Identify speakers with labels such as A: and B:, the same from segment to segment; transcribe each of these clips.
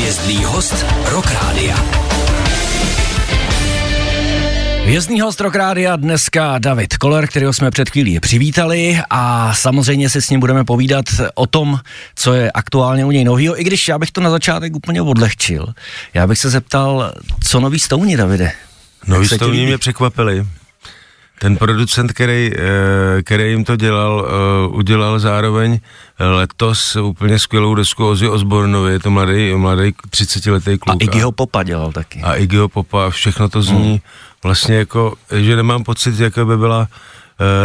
A: Hvězdný host Rock Rádia. Vězný host Rock Rádia dneska David Koller, kterého jsme před chvílí přivítali a samozřejmě si s ním budeme povídat o tom, co je aktuálně u něj novýho, i když já bych to na začátek úplně odlehčil. Já bych se zeptal, co nový Stouni, Davide?
B: Nový Stouni mě překvapili. Ten producent, který, eh, který jim to dělal, eh, udělal zároveň letos úplně skvělou desku Ozzy Osbornovi, je to mladý, mladý 30-letý kluk.
A: A Iggyho Popa dělal taky.
B: A Iggyho Popa, všechno to zní hmm. vlastně jako, že nemám pocit, jaká by byla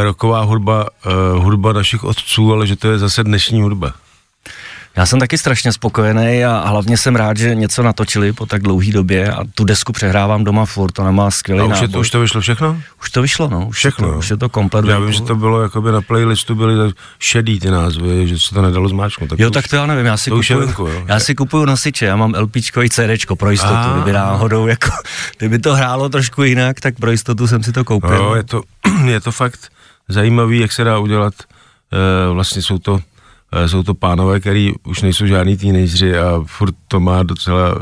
B: roková hudba, hudba našich otců, ale že to je zase dnešní hudba.
A: Já jsem taky strašně spokojený a hlavně jsem rád, že něco natočili po tak dlouhé době a tu desku přehrávám doma furt, to nemá skvělý
B: a už, je to, už to vyšlo všechno?
A: Už to vyšlo, no. Už
B: všechno.
A: Je to, už je to komplet.
B: Já vím, že to bylo jako by na playlistu byly šedý ty názvy, že se to nedalo zmáčknout.
A: Tak jo, tak to já nevím, já si, to kupuju, venku, jo. já si kupuju nosiče, já mám LPčko i CDčko pro jistotu, a, kdyby náhodou, jako, kdyby to hrálo trošku jinak, tak pro jistotu jsem si to koupil.
B: Jo, je to, je to fakt zajímavý, jak se dá udělat, e, vlastně jsou to jsou to pánové, který už nejsou žádný teenageři a furt to má docela uh,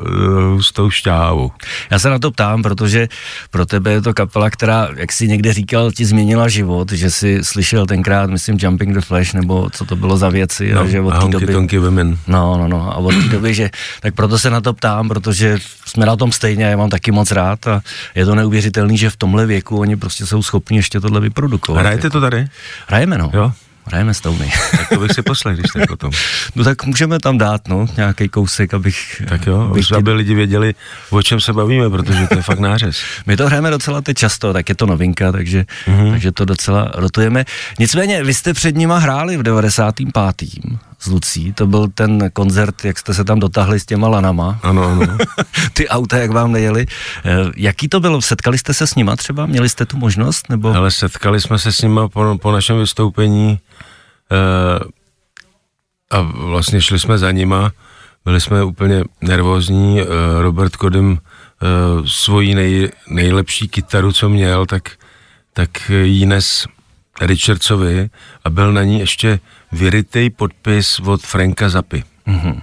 B: hustou šťávu.
A: Já se na to ptám, protože pro tebe je to kapela, která, jak si někde říkal, ti změnila život, že jsi slyšel tenkrát, myslím, Jumping the Flash, nebo co to bylo za věci.
B: No,
A: a že od
B: té doby... Tonky women.
A: No, no, no. A od té doby, že, tak proto se na to ptám, protože jsme na tom stejně, já mám taky moc rád a je to neuvěřitelný, že v tomhle věku oni prostě jsou schopni ještě tohle vyprodukovat.
B: Hrajete to tady?
A: Hrajeme, no.
B: Jo?
A: Hrajeme Stony.
B: tak to bych si poslech, když tak potom.
A: No tak můžeme tam dát, no, nějaký kousek, abych...
B: Tak jo, abych aby ty... lidi věděli, o čem se bavíme, protože to je fakt nářez.
A: My to hrajeme docela teď často, tak je to novinka, takže, mm-hmm. takže to docela rotujeme. Nicméně, vy jste před nima hráli v 95. s Lucí, to byl ten koncert, jak jste se tam dotáhli s těma lanama.
B: Ano, ano.
A: Ty auta, jak vám nejeli. Eh, jaký to bylo? Setkali jste se s nima třeba? Měli jste tu možnost? Nebo?
B: Ale setkali jsme se s nima po, po našem vystoupení Eh, a vlastně šli jsme za nima, byli jsme úplně nervózní, eh, Robert Kodem eh, svoji nej, nejlepší kytaru, co měl, tak, tak jí nes Richardsovi a byl na ní ještě vyrytej podpis od Franka Zapy. Mm-hmm.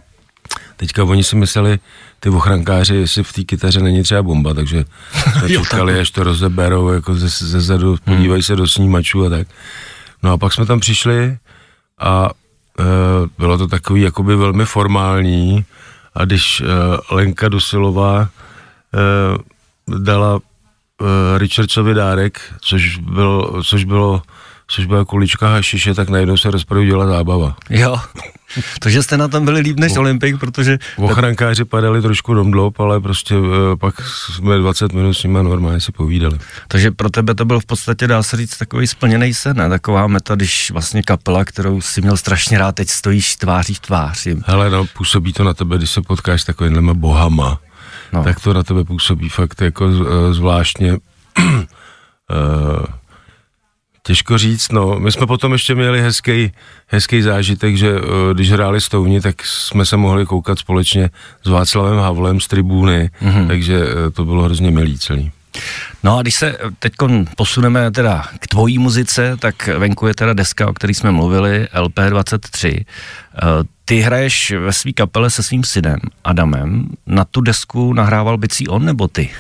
B: Teďka oni si mysleli, ty ochrankáři, jestli v té kytaře není třeba bomba, takže čekali, až to rozeberou jako ze, ze zadu, podívají hmm. se do snímačů a tak. No a pak jsme tam přišli a e, bylo to takový jakoby velmi formální a když e, Lenka Dusilová e, dala e, Richardsovi dárek, což, byl, což bylo což byla kulička hašiše, tak najednou se rozproudila zábava.
A: Jo, takže jste na tom byli líp než Olympik, protože...
B: Ochrankáři padali trošku domdlop, ale prostě uh, pak jsme 20 minut s nimi normálně si povídali.
A: Takže pro tebe to byl v podstatě, dá se říct, takový splněný sen, ne? Taková meta, když vlastně kapela, kterou si měl strašně rád, teď stojíš tváří v tvář.
B: Hele, no, působí to na tebe, když se potkáš s takovýmhle bohama, no. tak to na tebe působí fakt jako uh, zvláštně... uh, Těžko říct, no. My jsme potom ještě měli hezký, hezký zážitek, že uh, když hráli Stouni, tak jsme se mohli koukat společně s Václavem Havlem z tribúny, mm-hmm. takže uh, to bylo hrozně milý celý.
A: No a když se teď posuneme teda k tvojí muzice, tak venku je teda deska, o které jsme mluvili, LP23. Ty hraješ ve své kapele se svým synem Adamem. Na tu desku nahrával bicí on nebo ty?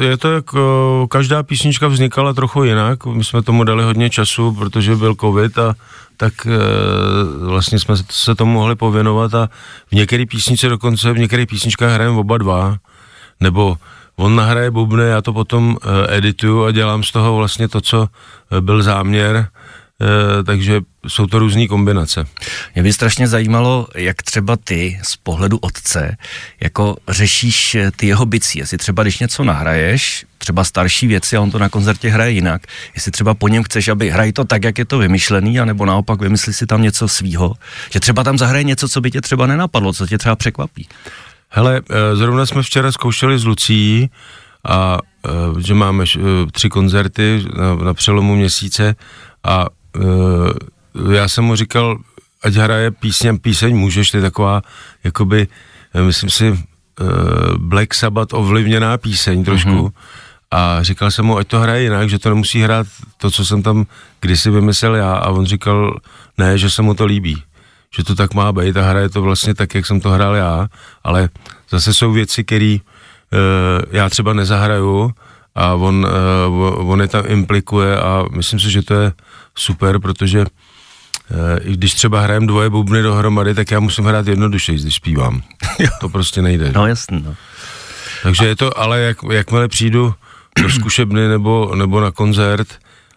B: Je to jako, každá písnička vznikala trochu jinak, my jsme tomu dali hodně času, protože byl covid a tak e, vlastně jsme se tomu mohli pověnovat a v některé písnice dokonce, v některých písničkách hrajeme oba dva, nebo on nahraje bubny, já to potom e, edituju a dělám z toho vlastně to, co byl záměr, takže jsou to různé kombinace.
A: Mě by strašně zajímalo, jak třeba ty z pohledu otce, jako řešíš eh, ty jeho bicí, jestli třeba když něco nahraješ, třeba starší věci a on to na koncertě hraje jinak, jestli třeba po něm chceš, aby hrají to tak, jak je to vymyšlený, anebo naopak vymyslí si tam něco svýho, že třeba tam zahraje něco, co by tě třeba nenapadlo, co tě třeba překvapí.
B: Hele, eh, zrovna jsme včera zkoušeli s Lucí a že máme tři koncerty na, na přelomu měsíce a já jsem mu říkal, ať hraje písně, píseň můžeš, to je taková, jakoby, eh, myslím si, uh, Black Sabbath ovlivněná píseň trošku. Mm-hmm. A říkal jsem mu, ať to hraje jinak, že to nemusí hrát to, co jsem tam kdysi vymyslel já. A on říkal, ne, že se mu to líbí. že to tak má být a hraje to vlastně tak, jak jsem to hrál já, ale zase jsou věci, které uh, já třeba nezahraju a on, uh, on je tam implikuje a myslím si, že to je super, protože Eh, i když třeba hrajem dvoje bubny dohromady, tak já musím hrát jednoduše, když zpívám. to prostě nejde.
A: No jasně, no.
B: Takže je to, ale jak, jakmile přijdu do zkušebny nebo, nebo na koncert,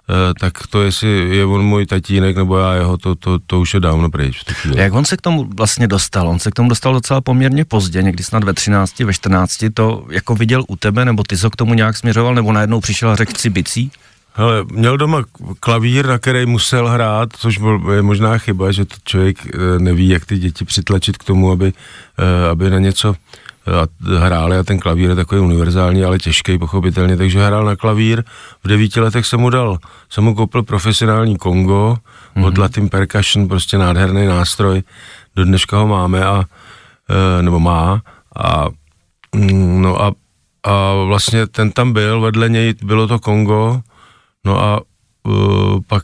B: Uh, tak to jestli je on můj tatínek nebo já jeho, to, to, to už je dávno pryč.
A: Jak on se k tomu vlastně dostal? On se k tomu dostal docela poměrně pozdě, někdy snad ve 13, ve 14, to jako viděl u tebe, nebo ty se k tomu nějak směřoval, nebo najednou přišel a řekl si bicí?
B: Hele, měl doma klavír, na který musel hrát, což byl, je možná chyba, že to člověk eh, neví, jak ty děti přitlačit k tomu, aby, eh, aby na něco eh, hráli. A ten klavír je takový univerzální, ale těžký pochopitelně, takže hrál na klavír. V devíti letech jsem mu dal, jsem mu koupil profesionální Kongo mm-hmm. od Latin Percussion, prostě nádherný nástroj, do dneška ho máme a, nebo má. A mm, no a, a vlastně ten tam byl, vedle něj bylo to Kongo No a uh, pak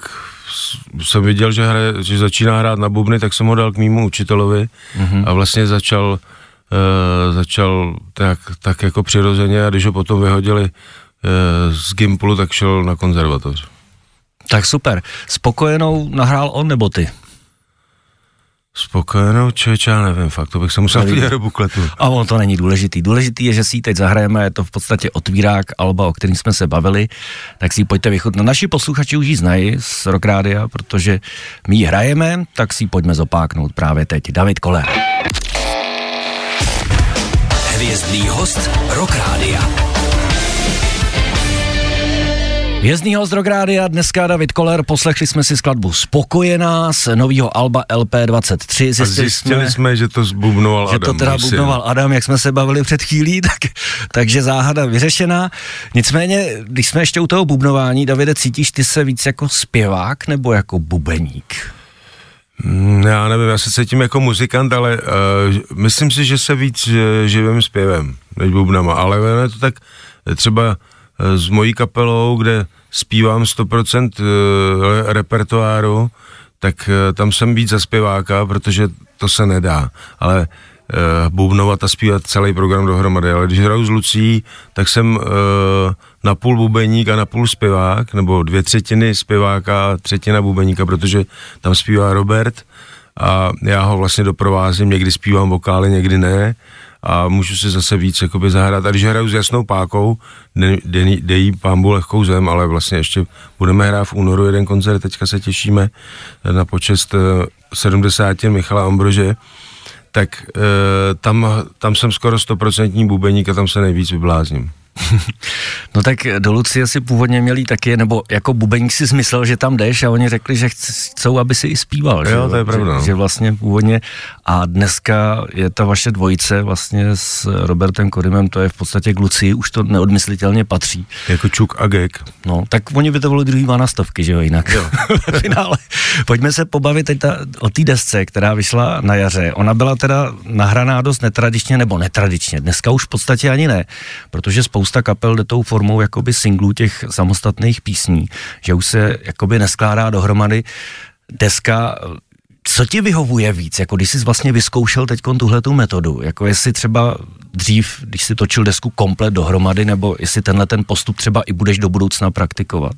B: jsem viděl, že, hraje, že začíná hrát na bubny, tak jsem ho dal k mýmu učitelovi mm-hmm. a vlastně začal, uh, začal tak, tak jako přirozeně a když ho potom vyhodili uh, z Gimplu, tak šel na konzervatoř.
A: Tak super. Spokojenou nahrál on nebo ty?
B: Spokojenou člověče, já nevím, fakt, to bych se musel podívat do bukletu.
A: A on to není důležitý. Důležitý je, že si ji teď zahrajeme, je to v podstatě otvírák Alba, o kterým jsme se bavili, tak si ji pojďte vychutnat. Naši posluchači už ji znají z Rock Rádia, protože my ji hrajeme, tak si ji pojďme zopáknout právě teď. David Koller. Hvězdný host Rock Rádia. Vězný host Rográdia, dneska David Koller, poslechli jsme si skladbu Spokojená z nového Alba LP23.
B: Zjistili, A zjistili jsme, jsme, že to zbubnoval
A: že Adam. Že to teda bubnoval Adam, jak jsme se bavili před chvílí, tak, takže záhada vyřešená. Nicméně, když jsme ještě u toho bubnování, Davide, cítíš ty se víc jako zpěvák nebo jako bubeník?
B: Mm, já nevím, já se cítím jako muzikant, ale uh, myslím si, že se víc uh, živým zpěvem než bubnama, ale je to tak třeba Eh, s mojí kapelou, kde zpívám 100% eh, repertoáru, tak eh, tam jsem víc za zpěváka, protože to se nedá. Ale bubnovat a zpívat celý program dohromady. Ale když hraju s Lucí, tak jsem na půl bubeník a na půl zpěvák, nebo dvě třetiny zpěváka a třetina bubeníka, protože tam zpívá Robert a já ho vlastně doprovázím, někdy zpívám vokály, někdy ne a můžu si zase víc jakoby zahrát. A když hraju s jasnou pákou, dejí pámbu lehkou zem, ale vlastně ještě budeme hrát v únoru jeden koncert, teďka se těšíme na počest 70 eh, Michala Ambrože, tak e, tam, tam jsem skoro stoprocentní bubeník a tam se nejvíc vyblázním.
A: no tak do Lucie si původně měli taky, nebo jako bubeník si zmyslel, že tam jdeš a oni řekli, že chcou, aby si i zpíval.
B: Jo, že, to je pravda.
A: Že, no. že vlastně původně a dneska je ta vaše dvojice vlastně s Robertem Kodimem, to je v podstatě k Lucii, už to neodmyslitelně patří.
B: Jako Čuk a Gek.
A: No, tak oni by to byli druhý stovky, že jo, jinak. Jo. v finále. Pojďme se pobavit teď ta, o té desce, která vyšla na jaře. Ona byla teda nahraná dost netradičně, nebo netradičně. Dneska už v podstatě ani ne, protože spousta kapel jde tou formou jakoby singlů těch samostatných písní, že už se jakoby neskládá dohromady deska co ti vyhovuje víc, jako když jsi vlastně vyzkoušel teď tuhle tu metodu, jako jestli třeba dřív, když si točil desku komplet dohromady, nebo jestli tenhle ten postup třeba i budeš do budoucna praktikovat?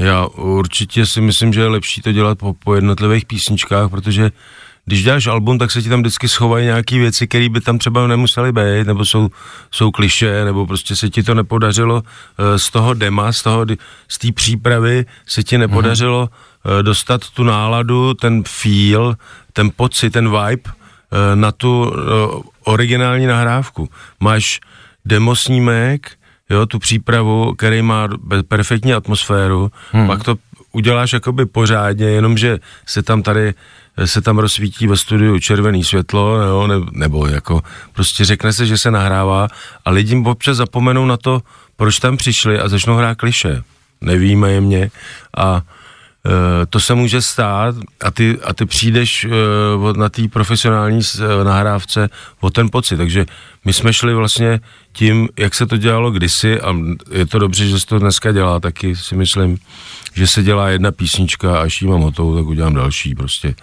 B: Já určitě si myslím, že je lepší to dělat po, po jednotlivých písničkách, protože když děláš album, tak se ti tam vždycky schovají nějaké věci, které by tam třeba nemusely být, nebo jsou, jsou kliše, nebo prostě se ti to nepodařilo eh, z toho dema, z toho, z té přípravy se ti nepodařilo mm-hmm. dostat tu náladu, ten feel, ten pocit, ten vibe eh, na tu originální nahrávku. Máš demo snímek, jo, tu přípravu, který má perfektní atmosféru, hmm. pak to uděláš jakoby pořádně, jenomže se tam tady se tam rozsvítí ve studiu červený světlo, jo, ne, nebo jako prostě řekne se, že se nahrává a lidi občas zapomenou na to, proč tam přišli a začnou hrát kliše. Nevíme je mě a e, to se může stát a ty, a ty přijdeš e, na té profesionální nahrávce o ten pocit, takže my jsme šli vlastně tím, jak se to dělalo kdysi, a je to dobře, že se to dneska dělá, taky si myslím, že se dělá jedna písnička a až ji mám hotovou, tak udělám další prostě.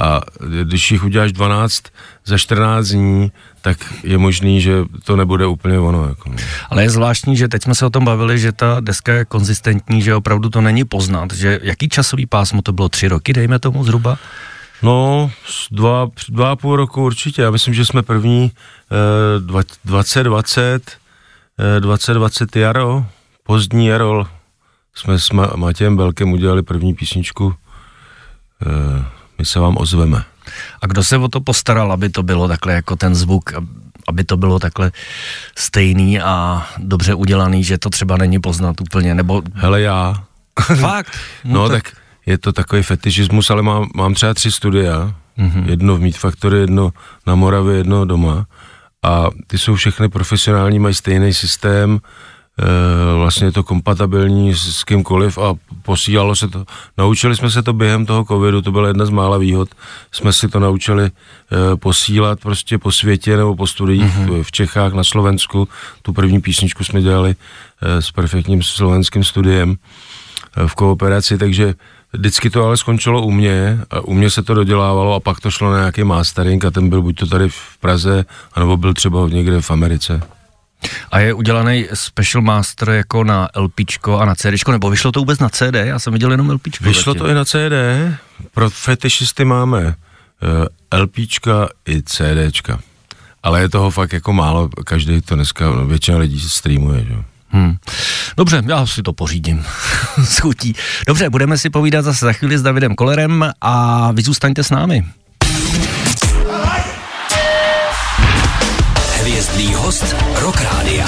B: A když jich uděláš 12 za 14 dní, tak je možný, že to nebude úplně ono. Jako. No.
A: Ale je zvláštní, že teď jsme se o tom bavili, že ta deska je konzistentní, že opravdu to není poznat, že jaký časový pásmo to bylo, tři roky, dejme tomu zhruba?
B: No, dva, dva a půl roku určitě. Já myslím, že jsme první eh, 2020, eh, 2020 jaro, pozdní jaro, jsme s Ma- Matějem Belkem udělali první písničku eh, My se vám ozveme.
A: A kdo se o to postaral, aby to bylo takhle jako ten zvuk, aby to bylo takhle stejný a dobře udělaný, že to třeba není poznat úplně, nebo...
B: Hele já.
A: Fakt?
B: No, no tak... tak je to takový fetišismus, ale mám, mám třeba tři studia, mm-hmm. jedno v Meat Factory, jedno na Moravě, jedno doma a ty jsou všechny profesionální, mají stejný systém, e, vlastně je to kompatibilní s, s kýmkoliv a posílalo se to. Naučili jsme se to během toho covidu, to byla jedna z mála výhod, jsme si to naučili e, posílat prostě po světě nebo po studiích mm-hmm. v Čechách, na Slovensku. Tu první písničku jsme dělali e, s perfektním slovenským studiem v kooperaci, takže Vždycky to ale skončilo u mě a u mě se to dodělávalo a pak to šlo na nějaký mastering a ten byl buď to tady v Praze, anebo byl třeba někde v Americe.
A: A je udělaný special master jako na LPčko a na CDčko, nebo vyšlo to vůbec na CD? Já jsem viděl jenom LPčko.
B: Vyšlo zatím. to i na CD, pro fetišisty máme eh, LPčka i CDčka. Ale je toho fakt jako málo, každý to dneska, většina lidí streamuje, že? Hmm.
A: Dobře, já si to pořídím. Schutí. Dobře, budeme si povídat zase za chvíli s Davidem Kolerem a vy zůstaňte s námi. Hvězdný host Rock Rádia.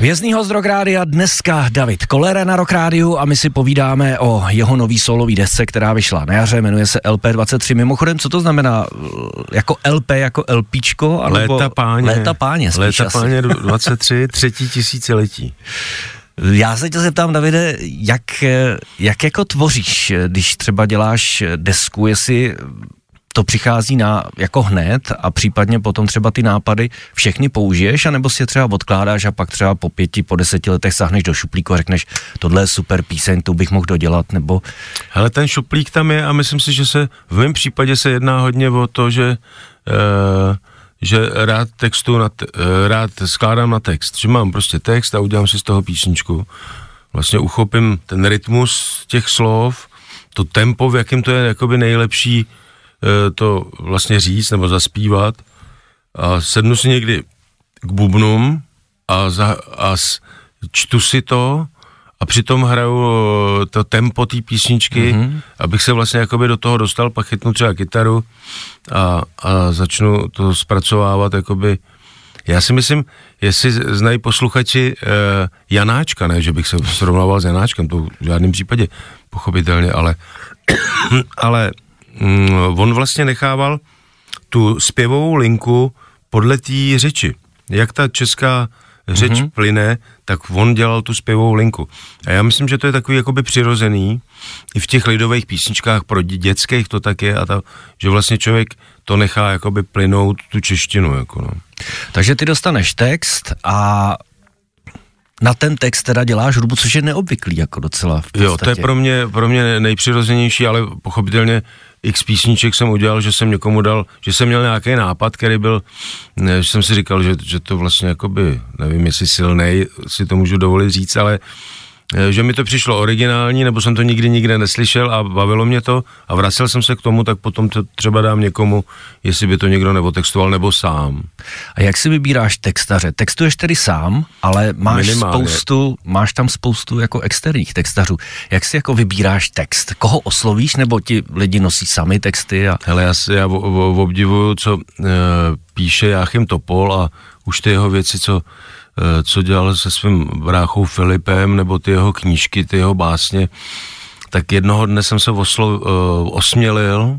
A: Vězný host Rock Rádia dneska David Kolera na Rock Rádiu a my si povídáme o jeho nový solový desce, která vyšla na jaře, jmenuje se LP23. Mimochodem, co to znamená? Jako LP, jako LPčko?
B: Léta páně.
A: Léta páně,
B: Léta asi. páně 23, třetí tisíciletí.
A: Já se tě zeptám, Davide, jak, jak jako tvoříš, když třeba děláš desku, jestli to přichází na jako hned a případně potom třeba ty nápady všechny použiješ, anebo si je třeba odkládáš a pak třeba po pěti, po deseti letech sáhneš do šuplíku a řekneš, tohle je super píseň, tu bych mohl dodělat, nebo...
B: Hele, ten šuplík tam je a myslím si, že se v mém případě se jedná hodně o to, že uh, že rád textu, na te, uh, rád skládám na text, že mám prostě text a udělám si z toho písničku. Vlastně uchopím ten rytmus těch slov, to tempo, v jakém to je jakoby nejlepší Eh, to vlastně říct nebo zaspívat a sednu si někdy k bubnům a, za, a čtu si to a přitom hraju eh, to tempo té písničky, mm-hmm. abych se vlastně jakoby do toho dostal, pak chytnu třeba kytaru a, a začnu to zpracovávat jakoby já si myslím, jestli znají posluchači uh, Janáčka, ne, že bych se srovnával s Janáčkem, to v žádném případě, pochopitelně, ale, ale on vlastně nechával tu zpěvovou linku podle té řeči. Jak ta česká řeč mm-hmm. plyne, tak on dělal tu zpěvovou linku. A já myslím, že to je takový jakoby přirozený, i v těch lidových písničkách pro dětských to tak je, a ta, že vlastně člověk to nechá jakoby plynout tu češtinu. Jako no.
A: Takže ty dostaneš text a na ten text teda děláš hudbu, což je neobvyklý jako docela v podstatě.
B: Jo, to je pro mě, pro mě nejpřirozenější, ale pochopitelně x písniček jsem udělal, že jsem někomu dal, že jsem měl nějaký nápad, který byl, ne, že jsem si říkal, že, že to vlastně jakoby, nevím jestli silnej, si to můžu dovolit říct, ale že mi to přišlo originální, nebo jsem to nikdy nikde neslyšel a bavilo mě to a vracel jsem se k tomu, tak potom to třeba dám někomu, jestli by to někdo nebo textoval, nebo sám.
A: A jak si vybíráš textaře? Textuješ tedy sám, ale máš Minimálně. spoustu, máš tam spoustu jako externích textařů. Jak si jako vybíráš text? Koho oslovíš, nebo ti lidi nosí sami texty? A...
B: Hele, já, si, já obdivuju, co e, píše Jáchym Topol a už ty jeho věci, co Eh, co dělal se svým bráchou Filipem, nebo ty jeho knížky, ty jeho básně, tak jednoho dne jsem se oslo, uh, osmělil,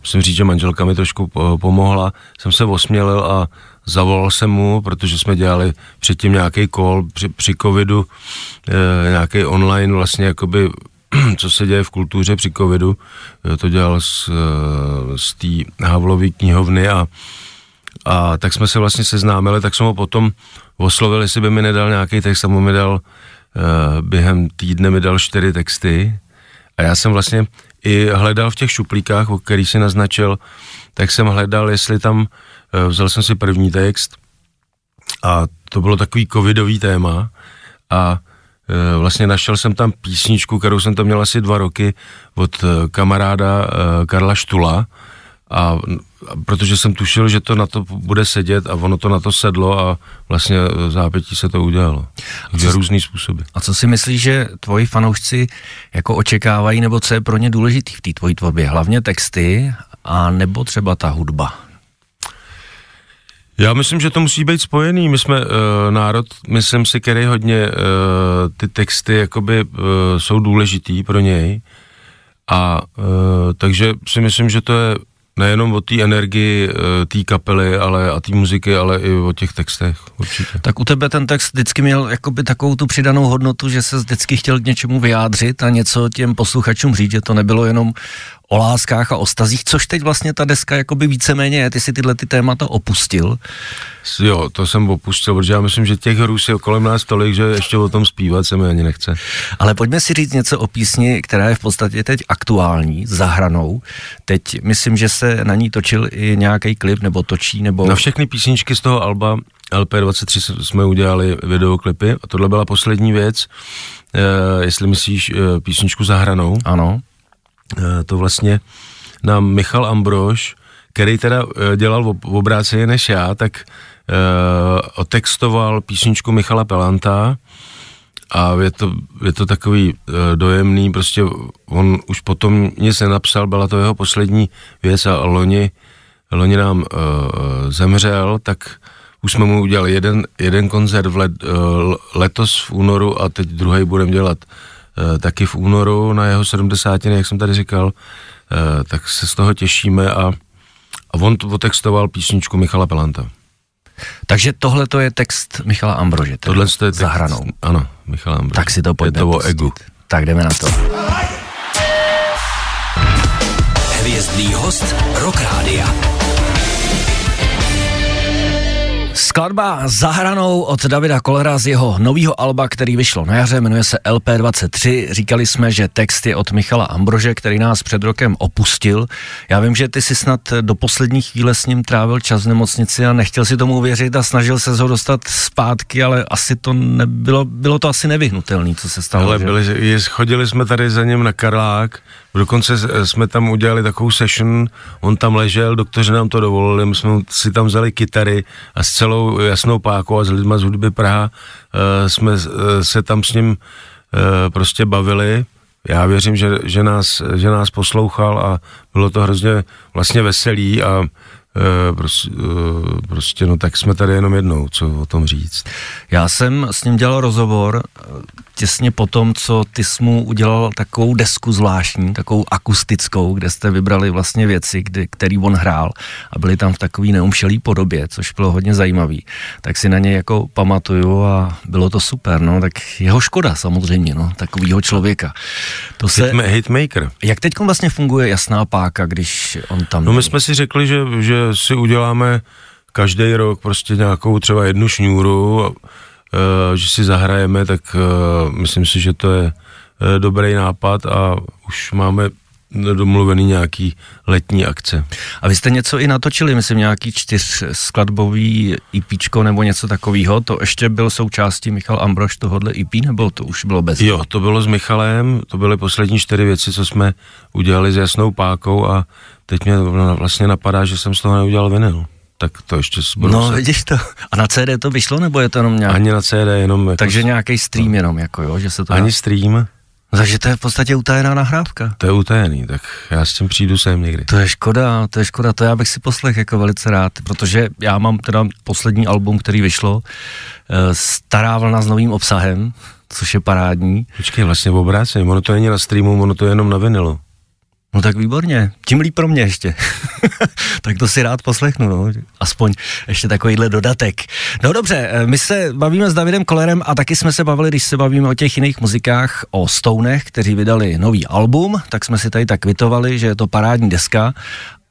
B: musím říct, že manželka mi trošku pomohla, jsem se osmělil a zavolal jsem mu, protože jsme dělali předtím nějaký call při, při covidu, nějaký online vlastně jakoby, co se děje v kultuře při covidu, to dělal z, z té Havlovy knihovny a A tak jsme se vlastně seznámili, tak jsem ho potom oslovil, jestli by mi nedal nějaký text a mu mi dal, uh, během týdne mi dal čtyři texty. A já jsem vlastně i hledal v těch šuplíkách, o který si naznačil, tak jsem hledal, jestli tam, uh, vzal jsem si první text. A to bylo takový covidový téma. A uh, vlastně našel jsem tam písničku, kterou jsem tam měl asi dva roky od kamaráda Karla Štula, a protože jsem tušil, že to na to bude sedět a ono to na to sedlo a vlastně zápětí se to udělalo. Takže různý způsoby.
A: A co si myslíš, že tvoji fanoušci jako očekávají, nebo co je pro ně důležitý v té tvojí tvorbě? Hlavně texty a nebo třeba ta hudba?
B: Já myslím, že to musí být spojený. My jsme uh, národ, myslím si, který hodně uh, ty texty jakoby uh, jsou důležitý pro něj. A uh, takže si myslím, že to je nejenom o té energii eh, té kapely ale, a té muziky, ale i o těch textech určitě.
A: Tak u tebe ten text vždycky měl jakoby takovou tu přidanou hodnotu, že se vždycky chtěl k něčemu vyjádřit a něco těm posluchačům říct, že to nebylo jenom o láskách a o stazích, což teď vlastně ta deska jakoby víceméně je, ty si tyhle ty témata opustil.
B: Jo, to jsem opustil, protože já myslím, že těch hrůz je kolem nás tolik, že ještě o tom zpívat se mi ani nechce.
A: Ale pojďme si říct něco o písni, která je v podstatě teď aktuální, za hranou. Teď myslím, že se na ní točil i nějaký klip, nebo točí, nebo...
B: Na všechny písničky z toho alba LP23 jsme udělali videoklipy a tohle byla poslední věc, e, jestli myslíš e, písničku za hranou.
A: Ano.
B: Eh, to vlastně nám Michal Ambrož, který teda dělal v obráceně než já, tak otextoval písničku Michala Pelanta a je to, je to takový uh, dojemný, prostě on už potom nic nenapsal, byla to jeho poslední věc a loni, loni nám uh, zemřel, tak už jsme mu udělali jeden, jeden koncert v let, uh, letos v únoru a teď druhý budeme dělat Eh, taky v únoru na jeho 70. jak jsem tady říkal, eh, tak se z toho těšíme a, a on otextoval písničku Michala Pelanta.
A: Takže tohle to je text Michala Ambrože.
B: Tohle je text,
A: zahranou.
B: Ano, Michala Ambrože.
A: Tak si to pojďme
B: Je to o egu.
A: Tak jdeme na to.
C: Hvězdný host Rock Rádia.
A: Skladba zahranou od Davida Kolera z jeho nového alba, který vyšlo na jaře, jmenuje se LP23. Říkali jsme, že text je od Michala Ambrože, který nás před rokem opustil. Já vím, že ty si snad do poslední chvíle s ním trávil čas v nemocnici a nechtěl si tomu uvěřit a snažil se ho dostat zpátky, ale asi to nebylo, bylo to asi nevyhnutelné, co se stalo.
B: Ale byli, chodili jsme tady za ním na Karlák, Dokonce jsme tam udělali takovou session, on tam ležel, doktoři nám to dovolili, my jsme si tam vzali kytary a s celou jasnou pákou a s lidma z hudby Praha uh, jsme uh, se tam s ním uh, prostě bavili. Já věřím, že, že, nás, že nás poslouchal a bylo to hrozně vlastně veselý a prostě, prostě, no tak jsme tady jenom jednou, co o tom říct.
A: Já jsem s ním dělal rozhovor těsně po tom, co ty jsi mu udělal takovou desku zvláštní, takovou akustickou, kde jste vybrali vlastně věci, kdy, který on hrál a byly tam v takový neumšelý podobě, což bylo hodně zajímavý. Tak si na něj jako pamatuju a bylo to super, no, tak jeho škoda samozřejmě, no, takovýho člověka.
B: To se... Hitma- hitmaker.
A: Jak teď vlastně funguje jasná páka, když on tam...
B: No my jsme si řekli, že, že si uděláme každý rok prostě nějakou třeba jednu šňůru Eh, že si zahrajeme, tak eh, myslím si, že to je eh, dobrý nápad a už máme domluvený nějaký letní akce.
A: A vy jste něco i natočili, myslím nějaký čtyř skladbový EP nebo něco takového, to ještě byl součástí Michal Ambrož tohohle EP, nebo to už bylo bez?
B: Jo, to bylo s Michalem, to byly poslední čtyři věci, co jsme udělali s Jasnou Pákou a teď mě vlastně napadá, že jsem z toho neudělal vinyl tak to ještě
A: budu No, se... vidíš to. A na CD to vyšlo, nebo je to jenom nějak?
B: Ani na CD, jenom jako...
A: Takže nějaký stream jenom, jako jo, že se to...
B: Ani dá... stream.
A: Takže to je v podstatě utajená nahrávka.
B: To je utajený, tak já s tím přijdu sem někdy.
A: To je škoda, to je škoda, to já bych si poslech jako velice rád, protože já mám teda poslední album, který vyšlo, eh, Stará vlna s novým obsahem, což je parádní.
B: Počkej, vlastně v obráceně, ono to není na streamu, ono to je jenom na vinilu.
A: No tak výborně, tím líp pro mě ještě. tak to si rád poslechnu, no. aspoň ještě takovýhle dodatek. No dobře, eh, my se bavíme s Davidem Kolerem a taky jsme se bavili, když se bavíme o těch jiných muzikách, o Stonech, kteří vydali nový album, tak jsme si tady tak kvitovali, že je to parádní deska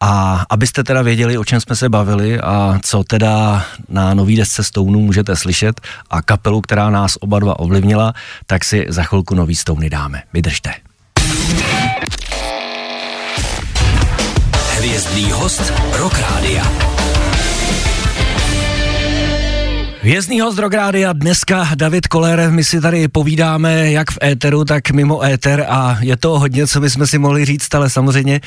A: A abyste teda věděli, o čem jsme se bavili a co teda na nový desce Stounu můžete slyšet a kapelu, která nás oba dva ovlivnila, tak si za chvilku nový Stouny dáme. Vydržte.
C: Hvězdný host Rock Rádia.
A: Vězný host Drográdia, dneska David Koller, my si tady povídáme jak v éteru, tak mimo éter a je to hodně, co bychom si mohli říct, ale samozřejmě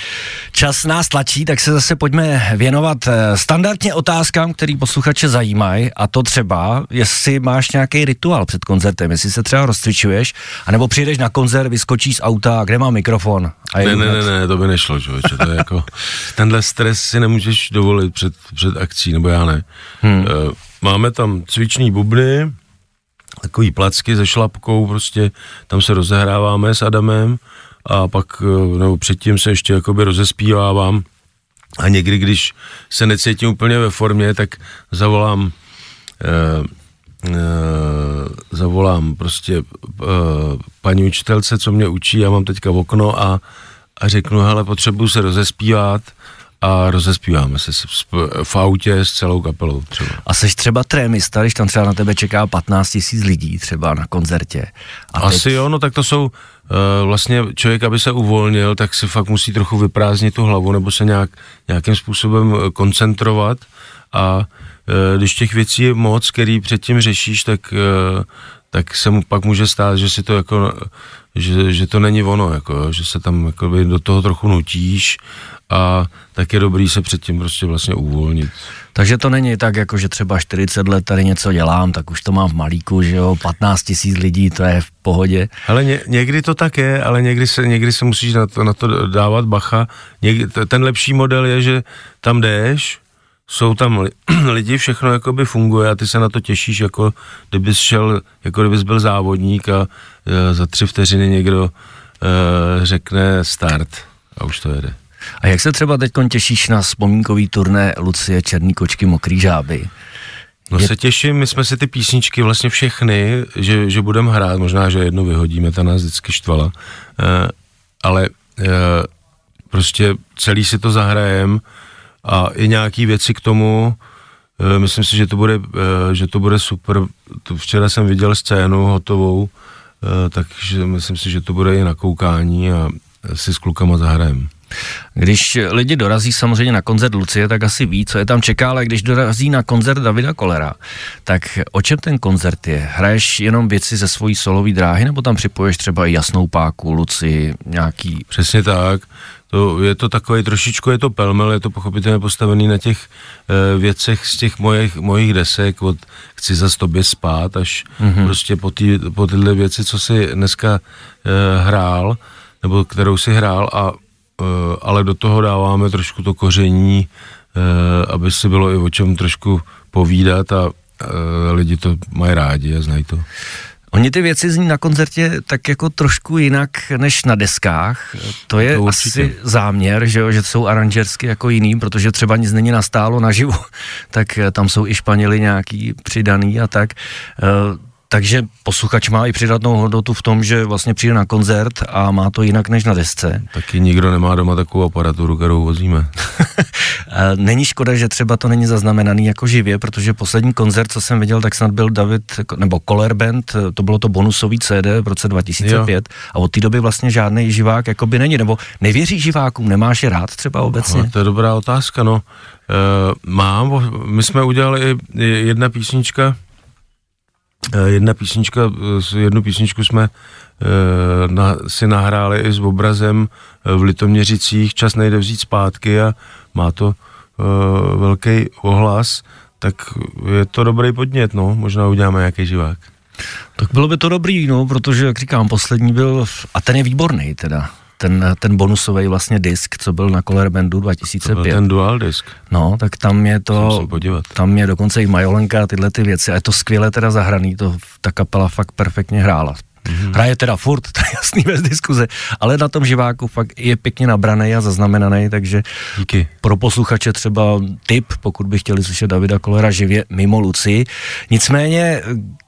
A: čas nás tlačí, tak se zase pojďme věnovat eh, standardně otázkám, který posluchače zajímají a to třeba, jestli máš nějaký rituál před koncertem, jestli se třeba rozcvičuješ, anebo přijdeš na koncert, vyskočíš z auta, kde má mikrofon.
B: A ne, ne, ne, ne, to by nešlo, člověče, to je jako, tenhle stres si nemůžeš dovolit před, před akcí, nebo já ne. Hmm. Uh, Máme tam cviční bubny, takový placky se šlapkou, prostě tam se rozehráváme s Adamem a pak, eh, nebo předtím se ještě jakoby rozespívávám. A někdy, když se necítím úplně ve formě, tak zavolám eh, eh, zavolám prostě eh, paní učitelce, co mě učí, já mám teďka v okno a, a řeknu, hele, potřebuju se rozespívat, a rozespíváme se v autě s celou kapelou třeba.
A: A jsi třeba trémista, když tam třeba na tebe čeká 15 tisíc lidí třeba na koncertě.
B: A Asi teď... jo, no tak to jsou uh, vlastně člověk, aby se uvolnil, tak si fakt musí trochu vyprázdnit tu hlavu nebo se nějak, nějakým způsobem eh, koncentrovat a uh, když těch věcí je moc, který předtím řešíš, tak, tak se mu pak může stát, že si to jako že, že to není ono, jako, že se tam jako do toho trochu nutíš a tak je dobrý se předtím prostě vlastně uvolnit.
A: Takže to není tak, jako že třeba 40 let tady něco dělám, tak už to mám v malíku, že jo, 15 tisíc lidí, to je v pohodě.
B: Ale ně, někdy to tak je, ale někdy se, někdy se musíš na to, na to dávat bacha. Někdy, ten lepší model je, že tam jdeš, jsou tam lidi, všechno jakoby funguje a ty se na to těšíš, jako kdybys šel, jako kdybys byl závodník a e, za tři vteřiny někdo e, řekne start a už to jede.
A: A jak se třeba teď těšíš na vzpomínkový turné Lucie Černý kočky Mokrý žáby?
B: No je... se těším, my jsme si ty písničky vlastně všechny, že, že budeme hrát, možná, že jedno vyhodíme, ta nás vždycky štvala, uh, ale uh, prostě celý si to zahrajem a i nějaký věci k tomu, uh, myslím si, že to bude, uh, že to bude super. To včera jsem viděl scénu hotovou, uh, takže myslím si, že to bude i na koukání a si s klukama zahrajem.
A: Když lidi dorazí samozřejmě na koncert Lucie, tak asi ví, co je tam čeká, ale když dorazí na koncert Davida Kolera, tak o čem ten koncert je? Hraješ jenom věci ze svojí solové dráhy, nebo tam připoješ třeba i jasnou páku, Luci, nějaký...
B: Přesně tak. To, je to takový trošičku, je to pelmel, je to pochopitelně postavený na těch e, věcech z těch mojich, mojich desek, od chci za tobě spát, až mm-hmm. prostě po, tý, po tyhle věci, co si dneska e, hrál, nebo kterou si hrál a ale do toho dáváme trošku to koření, eh, aby si bylo i o čem trošku povídat a eh, lidi to mají rádi a znají to.
A: Oni ty věci zní na koncertě tak jako trošku jinak než na deskách. To je to asi záměr, že, jo, že jsou aranžersky jako jiný, protože třeba nic není nastálo naživo, tak tam jsou i Španěli nějaký přidaný a tak. Takže posluchač má i přidatnou hodnotu v tom, že vlastně přijde na koncert a má to jinak než na desce.
B: Taky nikdo nemá doma takovou aparaturu, kterou vozíme.
A: není škoda, že třeba to není zaznamenaný jako živě, protože poslední koncert, co jsem viděl, tak snad byl David, nebo Color Band, to bylo to bonusový CD v roce 2005 jo. a od té doby vlastně žádný živák jakoby není, nebo nevěří živákům, nemáš je rád třeba obecně?
B: No, to je dobrá otázka, no. E, mám, my jsme udělali jedna písnička, jedna písnička, eh, jednu písničku jsme eh, na, si nahráli i s obrazem v Litoměřicích, čas nejde vzít zpátky a má to velký ohlas, tak je to dobrý podnět, no, možná uděláme nějaký živák.
A: Tak bylo by to dobrý, no, protože, jak říkám, poslední byl, a ten je výborný teda, ten, ten bonusový vlastně disk, co byl na Color Bandu 2005. To byl
B: ten dual disk.
A: No, tak tam je to, tam je dokonce i Majolenka a tyhle ty věci a je to skvěle teda zahraný, to ta kapela fakt perfektně hrála. Mm-hmm. Hraje teda furt, to je jasný bez diskuze, ale na tom živáku fakt je pěkně nabraný a zaznamenaný, takže
B: Díky.
A: pro posluchače třeba tip, pokud by chtěli slyšet Davida Kolera živě mimo Luci. Nicméně,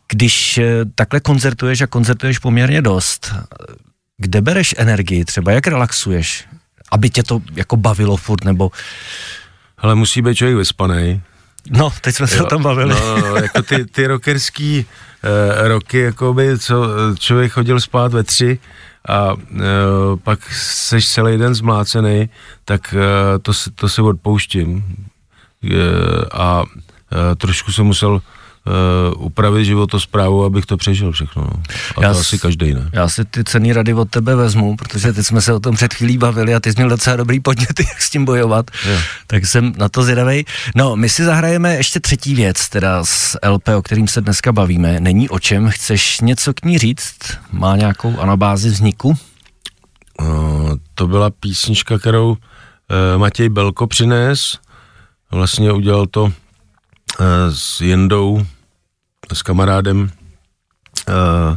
A: když takhle koncertuješ a koncertuješ poměrně dost, kde bereš energii, třeba jak relaxuješ? aby tě to jako bavilo furt, nebo...
B: Ale musí být člověk vyspanej.
A: No, teď jsme se o tom bavili.
B: No, no, jako ty, ty rockerský uh, roky, jakoby, co člověk chodil spát ve tři a uh, pak seš celý den zmlácený, tak uh, to, to si odpouštím. Uh, a uh, trošku jsem musel uh, upravit životosprávu, abych to přežil všechno. No. A já to asi každý ne.
A: Já si ty cený rady od tebe vezmu, protože teď jsme se o tom před chvílí bavili a ty jsi měl docela dobrý podněty, jak s tím bojovat. Je. Tak jsem na to zvědavej. No, my si zahrajeme ještě třetí věc, teda z LP, o kterým se dneska bavíme. Není o čem. Chceš něco k ní říct? Má nějakou anabázi vzniku?
B: Uh, to byla písnička, kterou uh, Matěj Belko přines. Vlastně udělal to uh, s Jendou s kamarádem uh,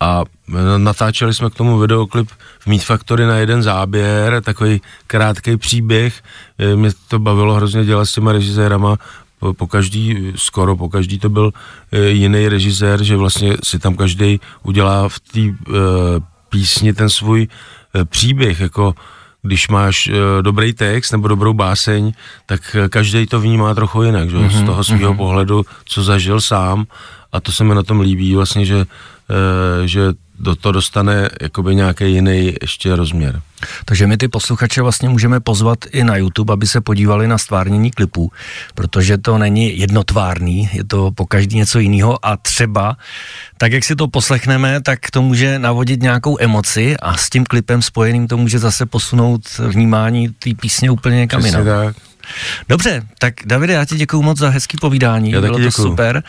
B: a natáčeli jsme k tomu videoklip v Meat Factory na jeden záběr, takový krátký příběh. Eh, mě to bavilo hrozně dělat s těma režisérama, po, po každý, skoro po každý to byl e, jiný režisér, že vlastně si tam každý udělá v té písni ten svůj příběh, jako když máš e, dobrý text nebo dobrou báseň, tak každý to vnímá trochu jinak, že? Mm-hmm, z toho svého mm-hmm. pohledu, co zažil sám a to se mi na tom líbí vlastně, že, e, že do to dostane jakoby nějaký jiný ještě rozměr.
A: Takže my ty posluchače vlastně můžeme pozvat i na YouTube, aby se podívali na stvárnění klipů, protože to není jednotvárný, je to po každý něco jiného a třeba, tak jak si to poslechneme, tak to může navodit nějakou emoci a s tím klipem spojeným to může zase posunout vnímání té písně úplně někam jinam. Dobře, tak Davide, já ti děkuji moc za hezký povídání, já bylo to děkuju. super.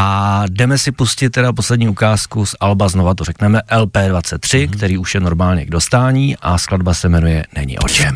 A: A jdeme si pustit teda poslední ukázku z Alba, znova to řekneme, LP23, mm-hmm. který už je normálně k dostání a skladba se jmenuje Není o čem.